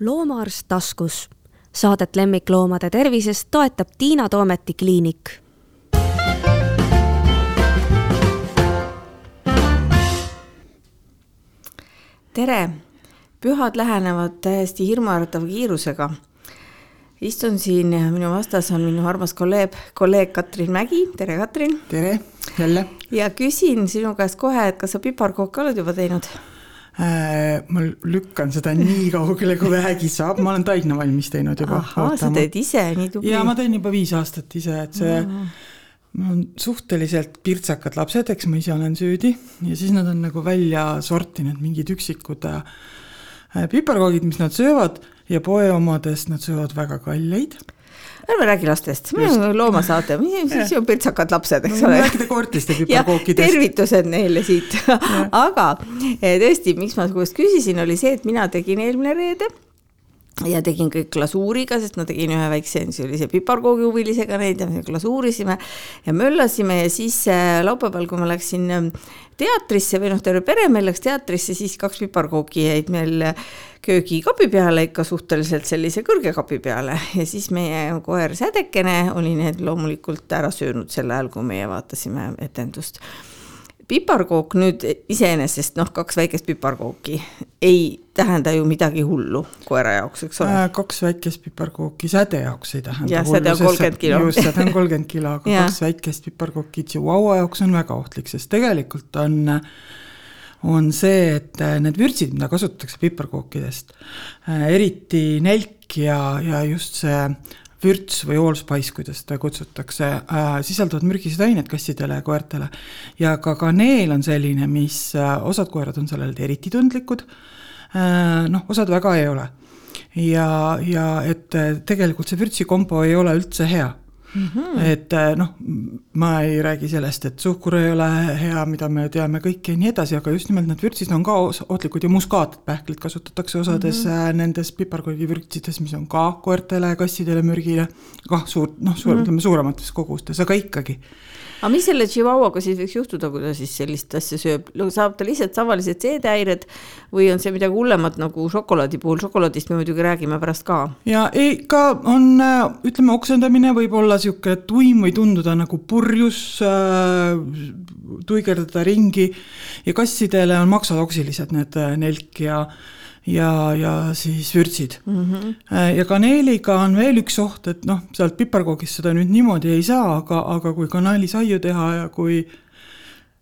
loomaarst taskus. Saadet lemmikloomade tervisest toetab Tiina Toometi kliinik. tere, pühad lähenevad täiesti hirmuäratava kiirusega. istun siin ja minu vastas on minu armas kolleeg, kolleeg Katrin Mägi, tere Katrin. tere, jälle. ja küsin sinu käest kohe, et kas sa piparkooke oled juba teinud? Äh, ma lükkan seda nii kaugele, kui vähegi saab, ma olen taigna valmis teinud juba. ahhaa, sa teed ise, nii tubli. ja ma teen juba viis aastat ise, et see mm. mul on suhteliselt pirtsakad lapsed, eks ma ise olen süüdi ja siis nad on nagu välja sortinud mingid üksikud äh, piparkoogid, mis nad söövad ja poe omadest nad söövad väga kalleid ärme räägi lastest, me oleme loomasaade, siis on pirtsakad lapsed, eks ole. rääkida koertest ja piparkookidest. tervitused neile siit. Aga eh, tõesti, miks ma sinust küsisin, oli see, et mina tegin eelmine reede ja tegin kõik glasuuriga, sest ma tegin ühe väikse sellise piparkoogihuvilisega neid ja me glasuurisime ja möllasime ja siis eh, laupäeval, kui ma läksin eh, teatrisse või noh, terve pere meil läks teatrisse, siis kaks piparkooki jäid meil köögikapi peale, ikka suhteliselt sellise kõrge kapi peale ja siis meie koer Sädekene oli need loomulikult ära söönud sel ajal, kui meie vaatasime etendust. Piparkook nüüd iseenesest noh, kaks väikest piparkooki ei tähenda ju midagi hullu koera jaoks, eks ole äh,. kaks väikest piparkooki säde jaoks ei tähenda. jah, säde on kolmkümmend kilo. just, säde on kolmkümmend kilo, aga kaks väikest piparkooki Chihuahua jaoks on väga ohtlik, sest tegelikult on on see, et äh, need vürtsid, mida kasutatakse piparkookidest, äh, eriti nelk ja, ja just see vürts või allspice, kuidas seda kutsutakse äh,, sisaldavad mürgised ained kassidele ja koertele. ja ka kaneel on selline, mis äh,, osad koerad on sellele eriti tundlikud äh,, noh, osad väga ei ole. ja, ja et tegelikult see vürtsikombo ei ole üldse hea Mm -hmm. et äh, noh, ma ei räägi sellest, et suhkur ei ole hea, mida me teame kõike ja nii edasi, aga just nimelt need vürtsid on ka ohtlikud ja muskaatpähklid kasutatakse osades mm -hmm. nendes piparkoogivürtsides, mis on ka koertele, kassidele mürgile, kah suur, noh, suur mm, -hmm. ütleme suuremates kogustes, aga ikkagi aga mis selle Chihuahuaga siis võiks juhtuda, kui ta siis sellist asja sööb, saab ta lihtsalt tavalised seedehäired või on see midagi hullemat nagu šokolaadi puhul, šokolaadist me muidugi räägime pärast ka. ja ei, ka on, ütleme, oksendamine võib olla sihuke tuim või tunduda nagu purjus äh,, tuigerdada ringi ja kassidele on maksatoksilised need äh, nelk ja ja, ja siis vürtsid mm. -hmm. ja kaneeliga on veel üks oht, et noh, sealt piparkoogist seda nüüd niimoodi ei saa, aga, aga kui kaneelisaiu teha ja kui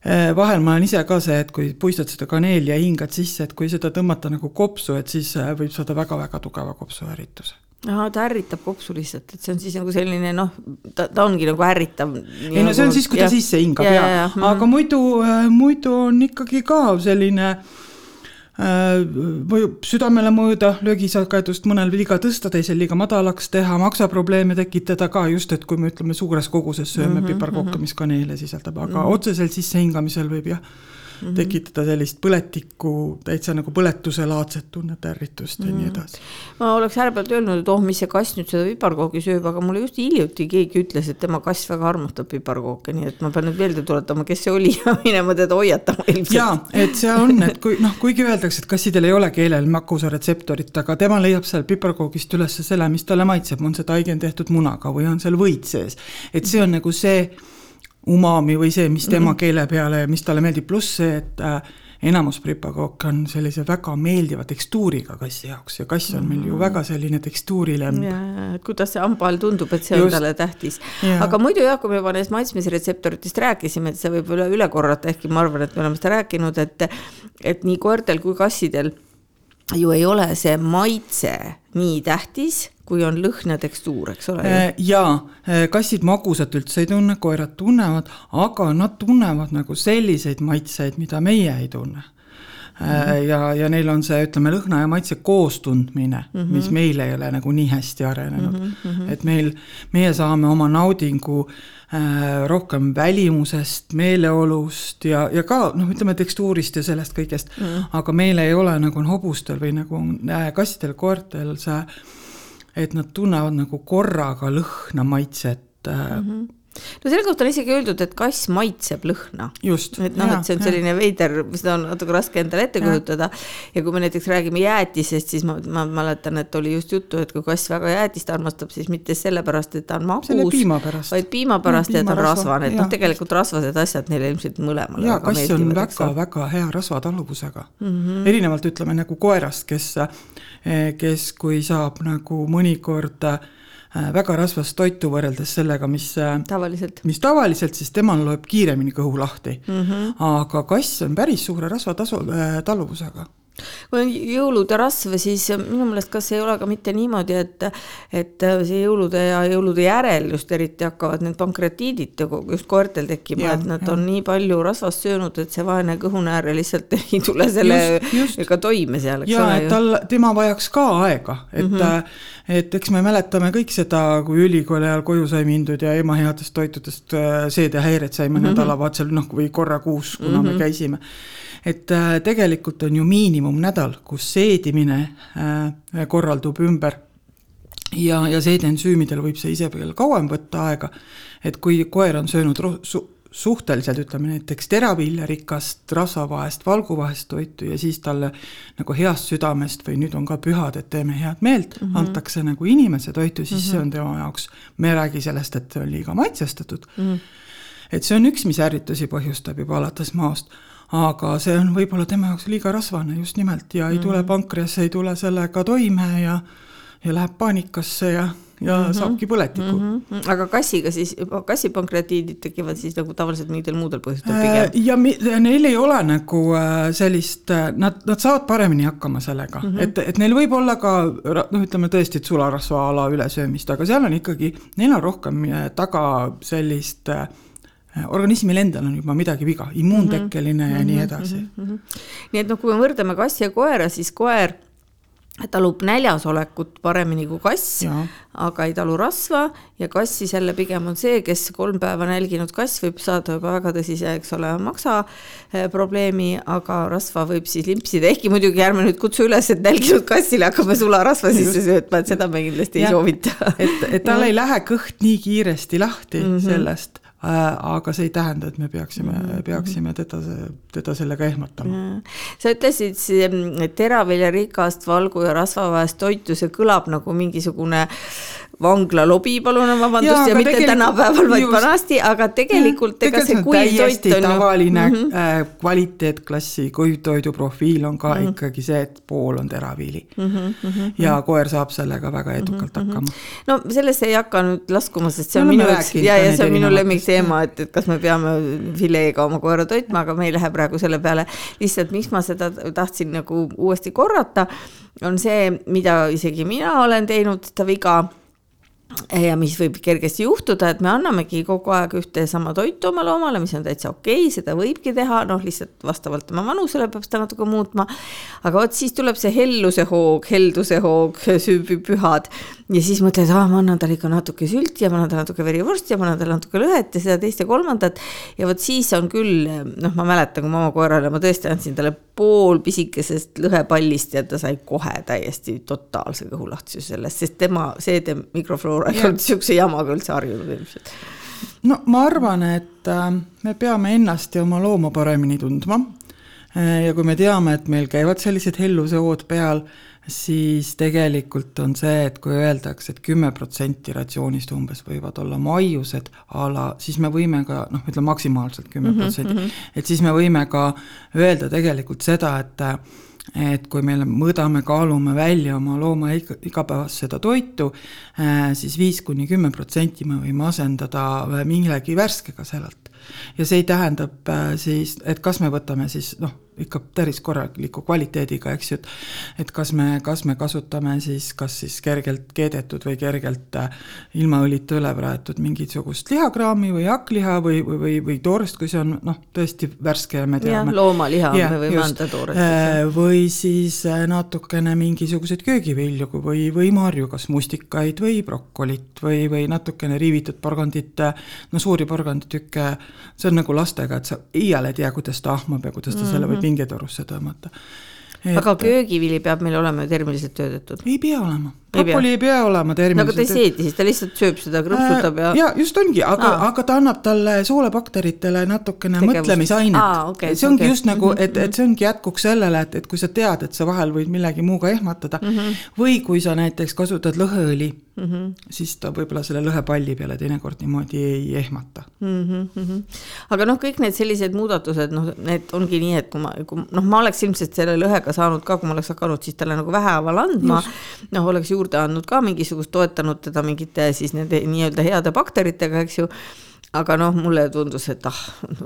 äh, vahel ma olen ise ka see, et kui puistad seda kaneeli ja hingad sisse, et kui seda tõmmata nagu kopsu, et siis äh, võib saada väga-väga tugeva kopsuärrituse ahah, ta ärritab kopsu lihtsalt, et see on siis nagu selline noh, ta, ta ongi nagu ärritav. ei no see on nagu siis, kui ta ja, sisse hingab ja, ja, ja, ja, aga muidu, muidu on ikkagi ka selline äh, mõjub südamele mõõda, löögisagedust mõnel liiga tõsta, teisel liiga madalaks teha, maksaprobleeme tekitada ka just, et kui me ütleme suures koguses sööme mm -hmm, piparkooke mm, -hmm. mis kaneele sisaldab, aga mm -hmm. otseselt sissehingamisel võib jah mm -hmm. tekitada sellist põletikku, täitsa nagu põletuselaadset tunnet, ärritust ja mm -hmm. nii mhm. edasi. ma oleks ärevalt öelnud, et oh, mis see kass nüüd seda piparkoogi sööb, aga mulle just hiljuti keegi ütles, et tema kass väga armastab piparkooke, nii et ma pean nüüd meelde tuletama, kes see oli ja minema teda hoiatama ilmselt. jaa, et see on, et kui noh, kuigi öeldakse, et kassidel ei ole keelel makusaretseptorit, aga tema leiab seal piparkoogist üles selle, mis talle maitseb, on see taigen tehtud munaga või on seal võit sees. et see on nagu see umami või see, mis tema mm -hmm. keele peale ja mis talle meeldib, pluss see, et äh, enamus pripakook on sellise väga meeldiva tekstuuriga kassi jaoks ja kass on meil ju mhm. väga selline tekstuurilemb. kuidas see hamba all tundub, et see Just. on talle tähtis. aga muidu jah, kui me juba nendest maitsmisretseptoritest rääkisime, et seda võib üle, üle korrata, ehkki ma arvan, et me oleme seda rääkinud, et et nii koertel kui kassidel ju ei ole see maitse nii tähtis kui on lõhn ja tekstuur, eks ole? Äh, jaa, äh, kassid magusat üldse ei tunne, koerad tunnevad, aga nad tunnevad nagu selliseid maitseid, mida meie ei tunne mm. -hmm. ja, ja neil on see, ütleme, lõhna ja maitse koostundmine mm, -hmm. mis meil ei ole nagu nii hästi arenenud mm. -hmm. et meil, meie saame oma naudingu äh, rohkem välimusest, meeleolust ja, ja ka noh, ütleme tekstuurist ja sellest kõigest mm, -hmm. aga meil ei ole nagu on hobustel või nagu äh, kassidel, koertel see et nad tunnevad nagu korraga lõhna, maitset mm. -hmm no selle kohta on isegi öeldud, et kass maitseb lõhna. et noh, et see on selline ja. veider, seda on natuke raske endale ette kujutada. ja kui me näiteks räägime jäätisest, siis ma, ma mäletan, et oli just juttu, et kui kass väga jäätist armastab, siis mitte sellepärast, et ta on magus, vaid piima pärast ja, ja ta on rasvane, et noh, tegelikult rasvased asjad neile ilmselt mõlemale. ja kass on väga-väga hea rasvataluvusega mm. -hmm. erinevalt ütleme nagu koerast, kes, kes, kui saab nagu mõnikord äh, Äh, väga rasvast toitu võrreldes sellega, mis äh, tavaliselt, mis tavaliselt, siis temal loeb kiiremini kõhu lahti mm. -hmm. aga kass on päris suure rasvatasu äh,, taluvusega kui on jõulude rasv, siis minu meelest kas ei ole ka mitte niimoodi, et, et see jõulude ja jõulude järel just eriti hakkavad need pankreatiidid just koertel tekkima, et nad ja. on nii palju rasvast söönud, et see vaene kõhunääre lihtsalt ei tule sellega toime seal, eks ja, ole. et tal, tema vajaks ka aega, et mm, -hmm. et eks me mäletame kõik seda, kui ülikooli ajal koju sai mindud ja ema headest toitudest äh, seedehäired saime mm -hmm. nädalavahetusel, noh, või korra kuus, kuna mm -hmm. me mhm. käisime et äh, tegelikult on ju miinimumnädal, kus seedimine äh, korraldub ümber ja, ja seedensüümidel võib see ise veel kauem võtta aega, et kui koer on söönud su suhteliselt, ütleme näiteks teraviljarikast, rasvavaest, valguvahest toitu ja siis talle nagu heast südamest või nüüd on ka pühad, et teeme head meelt mm, -hmm. antakse nagu inimese toitu, siis mm -hmm. see on tema jaoks, me ei räägi sellest, et see on liiga maitsestatud mm. -hmm. et see on üks, mis ärritusi põhjustab juba alates maost aga see on võib-olla tema jaoks liiga rasvane just nimelt ja ei mm -hmm. tule pankreas, ei tule sellega toime ja ja läheb paanikasse ja, ja mm -hmm. saabki põletiku mm. -hmm. aga kassiga siis, kassi pankreatiidid tekivad siis nagu tavaliselt mingitel muudel põhjustel äh, pigem? ja mi, neil ei ole nagu äh, sellist, äh, nad, nad saavad paremini hakkama sellega mm, -hmm. et, et neil võib olla ka noh, ütleme tõesti, et sularasva ala ülesöömist, aga seal on ikkagi, neil on rohkem taga sellist äh, organismil endal on juba midagi viga, immuuntekkeline mm -hmm. ja nii mhm, edasi mm. -hmm. nii et noh, kui me võrdleme kassi ja koera, siis koer talub näljasolekut paremini kui kass, aga ei talu rasva ja kass siis jälle pigem on see, kes kolm päeva nälginud kass võib saada juba väga tõsise, eks ole, maksa eh, probleemi, aga rasva võib siis limpsida, ehkki muidugi ärme nüüd kutsu üles, et nälginud kassile hakkame sularasva sisse söötma, et seda me kindlasti ja. ei soovita. et, et tal ei lähe kõht nii kiiresti lahti mm -hmm. sellest aga see ei tähenda, et me peaksime mm, -hmm. peaksime teda, teda sellega ehmatama. sa ütlesid, et teraviljarikast valgu ja rasvaväest toitu, see kõlab nagu mingisugune vanglalobi, palun vabandust, ja, mitte tänapäeval, vaid vanasti, aga tegelikult ega see kuivtoit on tavaline mm -hmm. kvaliteetklassi kuivtoidu profiil on ka mm -hmm. ikkagi see, et pool on teraviili mm. -hmm. ja koer saab sellega väga edukalt mm -hmm. hakkama. no sellesse ei hakka nüüd laskuma, sest see on minu üks ja, ja see on minu lemmikteema, et, et kas me peame fileega oma koera toitma, aga me ei lähe praegu selle peale. lihtsalt, miks ma seda tahtsin nagu uuesti korrata, on see, mida isegi mina olen teinud, seda viga ja mis võib kergesti juhtuda, et me annamegi kogu aeg ühte ja sama toitu oma loomale, mis on täitsa okei okay,, seda võibki teha, noh, lihtsalt vastavalt tema vanusele peab seda natuke muutma. aga vot siis tuleb see helluse hoog, helduse hoog, pühad ja siis mõtled, aa, ma annan talle ikka natuke sülti ja ma annan talle natuke verivorsti ja ma annan talle natuke lõhet ja seda teist ja kolmandat. ja vot siis on küll, noh, ma mäletan, kui ma oma koerale, ma tõesti andsin talle pool pisikesest lõhepallist ja ta sai kohe täiesti totaalse kõhulahtisuse sellest, sest tema seede mikrofloora ei olnud sihukese jamaga üldse harjunud ilmselt no ma arvan, et äh, me peame ennast ja oma looma paremini tundma. Äh, ja kui me teame, et meil käivad sellised hellusehood peal, siis tegelikult on see, et kui öeldakse et, et kümme protsenti ratsioonist umbes võivad olla maiused a la, siis me võime ka noh, ütleme maksimaalselt kümme mhm, protsenti, mhm. et siis me võime ka öelda tegelikult seda, et et kui me mõõdame, kaalume välja oma looma iga, igapäevast seda toitu, äh, siis viis kuni kümme protsenti me võime asendada millegi värskega sellelt. ja see tähendab äh, siis, et kas me võtame siis noh, ikka päris korraliku kvaliteediga, eks ju, et et kas me, kas me kasutame siis kas siis kergelt keedetud või kergelt äh, ilma õlita üle praetud mingisugust lihakraami või hakkliha või, või, või, või toorest, kui see on noh, tõesti värske ja me teame. loomaliha ja, me võime anda toorest. Äh, või siis äh, natukene mingisuguseid köögivilju või, või marju, kas mustikaid või brokolit või, või natukene riivitud porgandit, no suuri porganditükke, see on nagu lastega, et sa iial ei tea, kuidas ta ahmab ja kuidas ta mm -hmm. selle võib pingetorusse tõmmata. aga köögivili peab meil olema ju termiliselt töödetud? ei pea olema brokoli ei pea olema no aga ta ei termiliselt seedi siis, ta lihtsalt sööb seda, krõpsutab ja ja just ongi, aga aga ta annab talle soolebakteritele natukene Tegevust. mõtlemisainet Aa, okei, see ongi okei. just nagu, Mhm, et, et see ongi jätkuks sellele, et, et kui sa tead, et sa vahel võid millegi muuga ehmatada mm Mhm. -hmm. või kui sa näiteks kasutad lõheõli mm, -hmm. siis ta võib-olla selle lõhepalli peale teinekord niimoodi ei ehmata. mm. -hmm. aga noh, kõik need sellised muudatused, noh, need ongi nii, et kui ma, kui noh, ma oleks ilmselt selle lõhega saanud ka, kui ma oleks hakanud siis talle nagu vähehaaval andma, noh, oleks juurde andnud ka mingisugust, toetanud teda mingite siis nende nii-öelda heade bakteritega, eks ju aga noh, mulle tundus, et ah,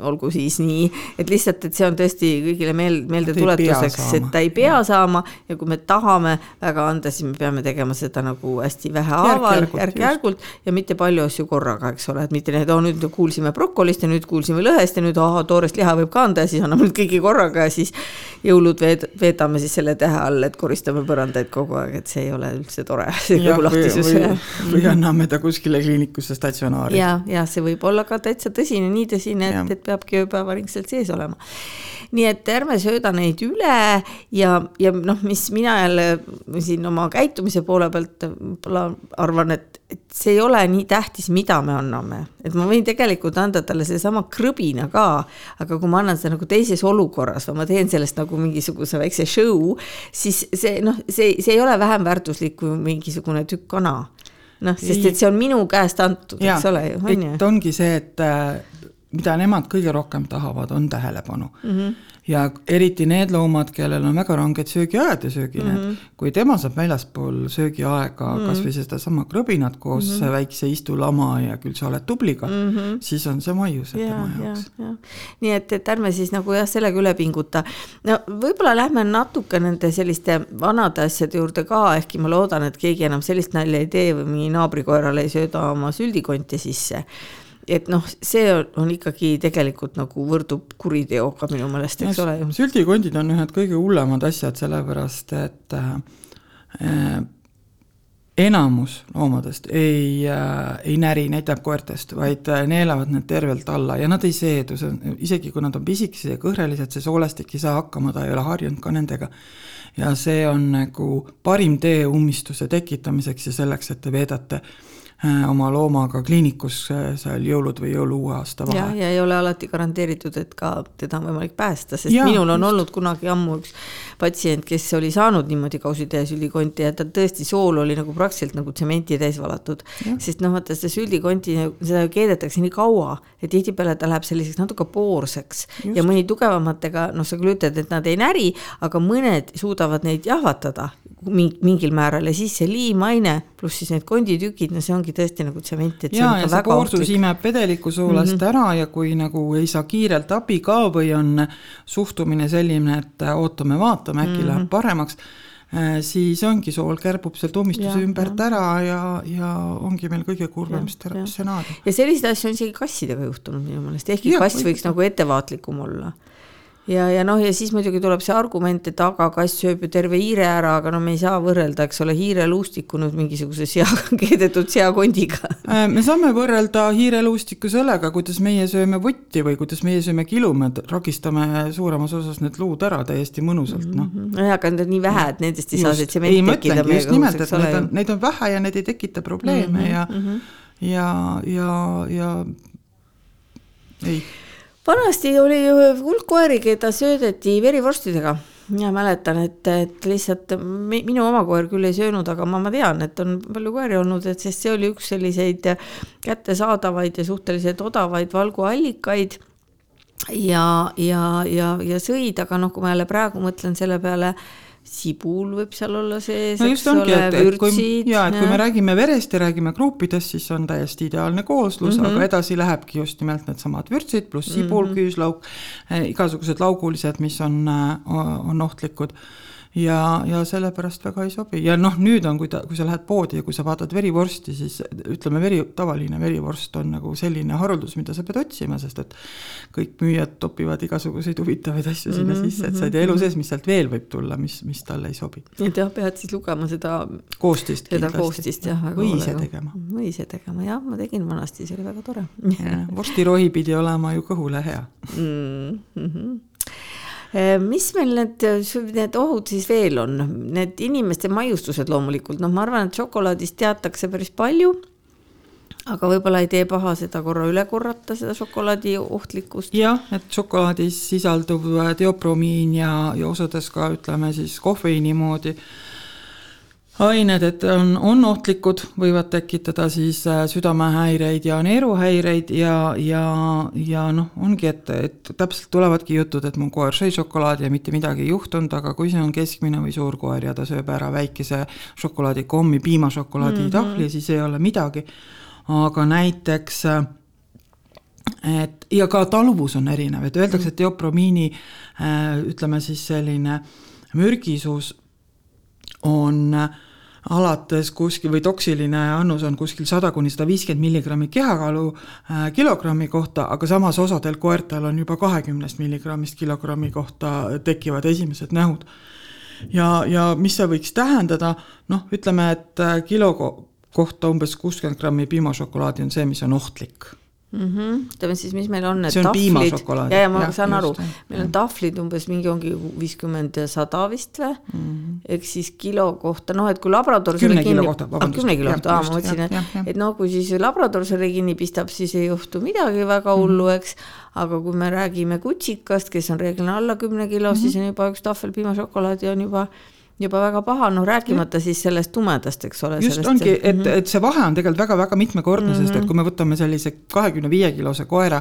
olgu siis nii, et lihtsalt, et see on tõesti kõigile meel, meeldetuletuseks, et ta ei pea saama. ja kui me tahame väga anda, siis me peame tegema seda nagu hästi vähehaaval, järk-järgult ja mitte palju asju korraga, eks ole, et mitte need, oh nüüd kuulsime brokolist ja nüüd kuulsime lõhest ja nüüd ahah, toorest liha võib ka anda ja siis anname nüüd kõiki korraga ja siis jõulud veed, veedame siis selle tähe all, et koristame põrandaid kogu aeg, et see ei ole üldse tore, see kõhulahtisus. või, või anname ta kuskile kliinikusse statsionaari. ja, ja see võib olla ka täitsa tõsine, nii tõsine, et, et peabki ööpäevaringselt sees olema. nii et ärme sööda neid üle ja, ja noh, mis mina jälle siin oma käitumise poole pealt võib-olla arvan, et, et see ei ole nii tähtis, mida me anname, et ma võin tegelikult anda talle sellesama krõbina ka, aga kui ma annan seda nagu teises olukorras või ma teen sellest nagu mingisuguse väikse show, siis see noh, see, see ei ole vähem väärtuslik kui mingisugune tükk kana noh, sest et see on minu käest antud, eks ole ju, on ju. ongi see, et äh, mida nemad kõige rohkem tahavad, on tähelepanu mm. -hmm. Ja eriti need loomad, kellel on väga ranged söögiajad ja söögineed mm, -hmm. kui tema saab väljaspool söögiaega mm -hmm. kas või sedasama krõbinat koos mm -hmm. väikse istulama ja küll sa oled tubliga mm, -hmm. siis on see maius tema jaoks. nii et, et ärme siis nagu jah, sellega üle pinguta. no võib-olla lähme natuke nende selliste vanade asjade juurde ka, ehkki ma loodan, et keegi enam sellist nalja ei tee või mingi naabrikoerale ei sööda oma süldikonti sisse et noh, see on, ikkagi tegelikult nagu võrdub kuriteoga minu meelest, eks ole ju. süldikondid on ühed kõige hullemad asjad, sellepärast et äh, enamus loomadest ei äh,, ei näri, näitab koertest, vaid äh, neelavad need tervelt alla ja nad ei seedu, see on, isegi kui nad on pisikesed ja kõhrelised, see soolestik ei saa hakkama, ta ei ole harjunud ka nendega. ja see on nagu parim tee ummistuse tekitamiseks ja selleks, et te veedate äh, oma loomaga kliinikus äh, seal jõulud või jõulu-uue aasta ja, vahel. ja ei ole alati garanteeritud, et ka teda on võimalik päästa, sest ja, minul on just. olnud kunagi ammu üks patsient, kes oli saanud niimoodi kausitäie süldikonti ja tal tõesti sool oli nagu praktiliselt nagu tsementi täis valatud. sest noh, vaata seda süldikonti, seda keedetakse nii kaua, et tihtipeale ta läheb selliseks natuke poorseks just. ja mõni tugevamatega, noh, sa küll ütled, et nad ei näri, aga mõned suudavad neid jahvatada mingil määral ja siis see liimaine pluss siis need konditükid, no see ongi tõesti nagu tsementi, et see ja, on ja see poorsus imeb vedeliku soolast mm -hmm. ära ja kui nagu ei saa kiirelt abi ka või on suhtumine selline, et ootame-vaatame, äkki mm -hmm. läheb paremaks, siis ongi sool kärbub sealt ummistuse ja, ümbert ja. ära ja, ja ongi meil kõige kurvem stsenaarium. ja selliseid asju on isegi kassidega juhtunud minu meelest, ehkki ja, kass võiks nagu ettevaatlikum olla ja, ja noh, ja siis muidugi tuleb see argument, et aga kass sööb ju terve hiire ära, aga no me ei saa võrrelda, eks ole, hiireluustikku nüüd mingisuguse sea, keedetud seakondiga. me saame võrrelda hiireluustikku sellega, kuidas meie sööme võtti või kuidas meie sööme kilume, ragistame suuremas osas need luud ära täiesti mõnusalt, noh. nojah, aga need on nii vähe, et nendest ei saa see tsement tekkida. just nimelt, et neid on, neid on vähe ja need ei tekita probleeme mm -hmm, ja mm, -hmm. ja, ja, ja ei vanasti oli hulk koeri, keda söödeti verivorstidega. mina mäletan, et, et lihtsalt minu oma koer küll ei söönud, aga ma, ma tean, et on palju koeri olnud, et sest see oli üks selliseid kättesaadavaid ja suhteliselt odavaid valguallikaid. ja, ja, ja, ja sõid, aga noh, kui ma jälle praegu mõtlen selle peale sibul võib seal olla sees, no eks ole, vürtsid. ja, et kui me räägime verest ja räägime gruupidest, siis on täiesti ideaalne kooslus mm, -hmm. aga edasi lähebki just nimelt needsamad vürtsid pluss sibul mm, -hmm. küüslauk eh,, igasugused laugulised, mis on, on ohtlikud ja, ja sellepärast väga ei sobi ja noh, nüüd on, kui ta, kui sa lähed poodi ja kui sa vaatad verivorsti, siis ütleme, veri, tavaline verivorst on nagu selline haruldus, mida sa pead otsima, sest et kõik müüjad topivad igasuguseid huvitavaid asju sinna -hmm, sisse, et sa ei tea elu sees, mis sealt veel võib tulla, mis, mis talle ei sobi. et jah, pead siis lugema seda koostist seda kindlasti. koostist jah. või ise tegema. või ise tegema, jah, ma tegin vanasti, see oli väga tore vorstirohi pidi olema ju kõhule hea mm. -hmm mis meil need, need ohud siis veel on, need inimeste maiustused loomulikult, noh, ma arvan, et šokolaadist teatakse päris palju aga võib-olla ei tee paha seda korra üle korrata, seda šokolaadi ohtlikkust. jah, et šokolaadis sisalduv diopromiin ja, ja osades ka ütleme siis kofeiini moodi ained, et on, on ohtlikud, võivad tekitada siis äh, südamehäireid ja neeruhäireid ja, ja, ja noh, ongi, et, et täpselt tulevadki jutud, et mu koer sõi šokolaadi ja mitte midagi ei juhtunud, aga kui see on keskmine või suur koer ja ta sööb ära väikese šokolaadikommi, piimašokolaadi mm -hmm. tahvli, siis ei ole midagi aga näiteks et ja ka taluvus on erinev, et öeldakse, et diopromiini ütleme siis selline mürgisus on alates kuskil või toksiline annus on kuskil sada kuni sada viiskümmend milligrammi kehakaalu äh, kilogrammi kohta, aga samas osadel koertel on juba kahekümnest milligrammist kilogrammi kohta tekivad esimesed nähud. ja, ja mis see võiks tähendada, noh, ütleme, et kilo kohta umbes kuuskümmend grammi piimašokolaadi on see, mis on ohtlik mm. -hmm. ütleme siis, mis meil on need see on tahvlid, ja, ja ma ja, saan just, aru, meil on tahvlid umbes mingi ongi viiskümmend ja sada vist või mm -hmm., ehk siis kilo kohta, noh, et kui labrador kümne kilo kohta, ah, vabandust. kümne kilo kohta, aa, ma mõtlesin, et, no kui siis labrador selle kinni pistab, siis ei juhtu midagi väga hullu, mhm. eks, aga kui me räägime kutsikast, kes on reeglina alla kümne kilo mm, -hmm. siis on juba üks tahvel piimašokolaadi on juba juba väga paha, noh rääkimata siis sellest tumedast, eks ole. just ongi, et, mhm. et see vahe on tegelikult väga-väga mitmekordne mm, -hmm. sest et mhm. kui me võtame sellise kahekümne viie kilose koera,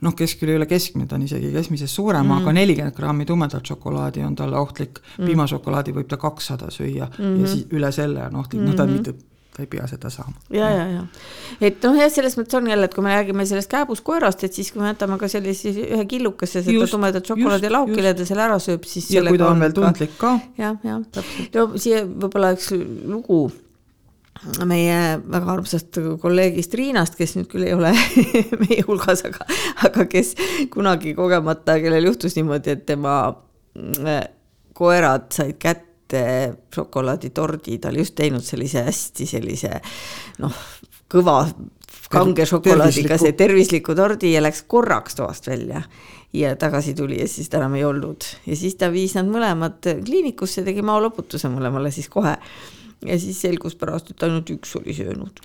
noh, kes küll ei ole keskmine, ta on isegi keskmisest suurem mm, -hmm. aga nelikümmend grammi tumedat šokolaadi on talle ohtlik mm, -hmm. piimašokolaadi võib ta kakssada süüa mm -hmm. ja siis üle selle on ohtlik mm, -hmm. no ta on mitte ta ei pea seda saama. ja, ja, ja et noh, jah, selles mõttes on jälle, et kui me räägime sellest kääbuskoerast, et siis kui me jätame ka sellise ühe killukese seda tumedat šokolaadi laukile, ta selle ära sööb, siis. ja kui ta on veel tundlik ka. jah, jah, no siia võib-olla üks lugu meie väga armsast kolleegist Riinast, kes nüüd küll ei ole meie hulgas, aga, aga kes kunagi kogemata, kellel juhtus niimoodi, et tema äh, koerad said kätte šokolaaditordi, ta oli just teinud sellise hästi sellise noh, kõva kange šokolaadiga see tervisliku tordi ja läks korraks toast välja. Ja tagasi tuli ja siis ta enam ei olnud. Ja siis ta viis nad mõlemad kliinikusse, tegi maoloputuse mõlemale siis kohe. ja siis selgus pärast, et ainult üks oli söönud,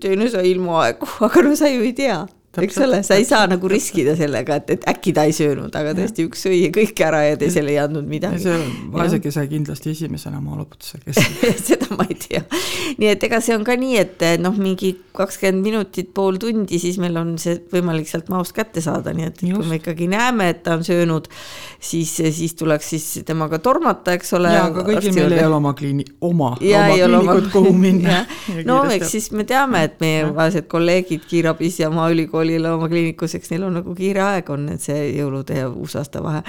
teine sai ilmaaegu, aga no sa ju ei tea eks ole, sa ei saa nagu riskida sellega, et, et äkki ta ei söönud, aga tõesti üks sõi kõik ära ja teisel ei andnud midagi. see vaeseke sai kindlasti esimesena maa loputuse keskel seda ma ei tea. nii et ega see on ka nii, et noh, mingi kakskümmend minutit, pool tundi, siis meil on see võimalik sealt maost kätte saada, nii et Just. kui me ikkagi näeme, et ta on söönud, siis, siis tuleks siis temaga tormata, eks ole. jaa, aga kõigil meil ei ole oma kliini-, oma, oma kliinikud, kuhu minna. no eks siis me teame, et meie vaesed kolleegid kiirabis ja Maaülikool ülikoolile oma kliinikus, eks neil on nagu kiire aeg on, et see jõulude ja uusaasta vahe.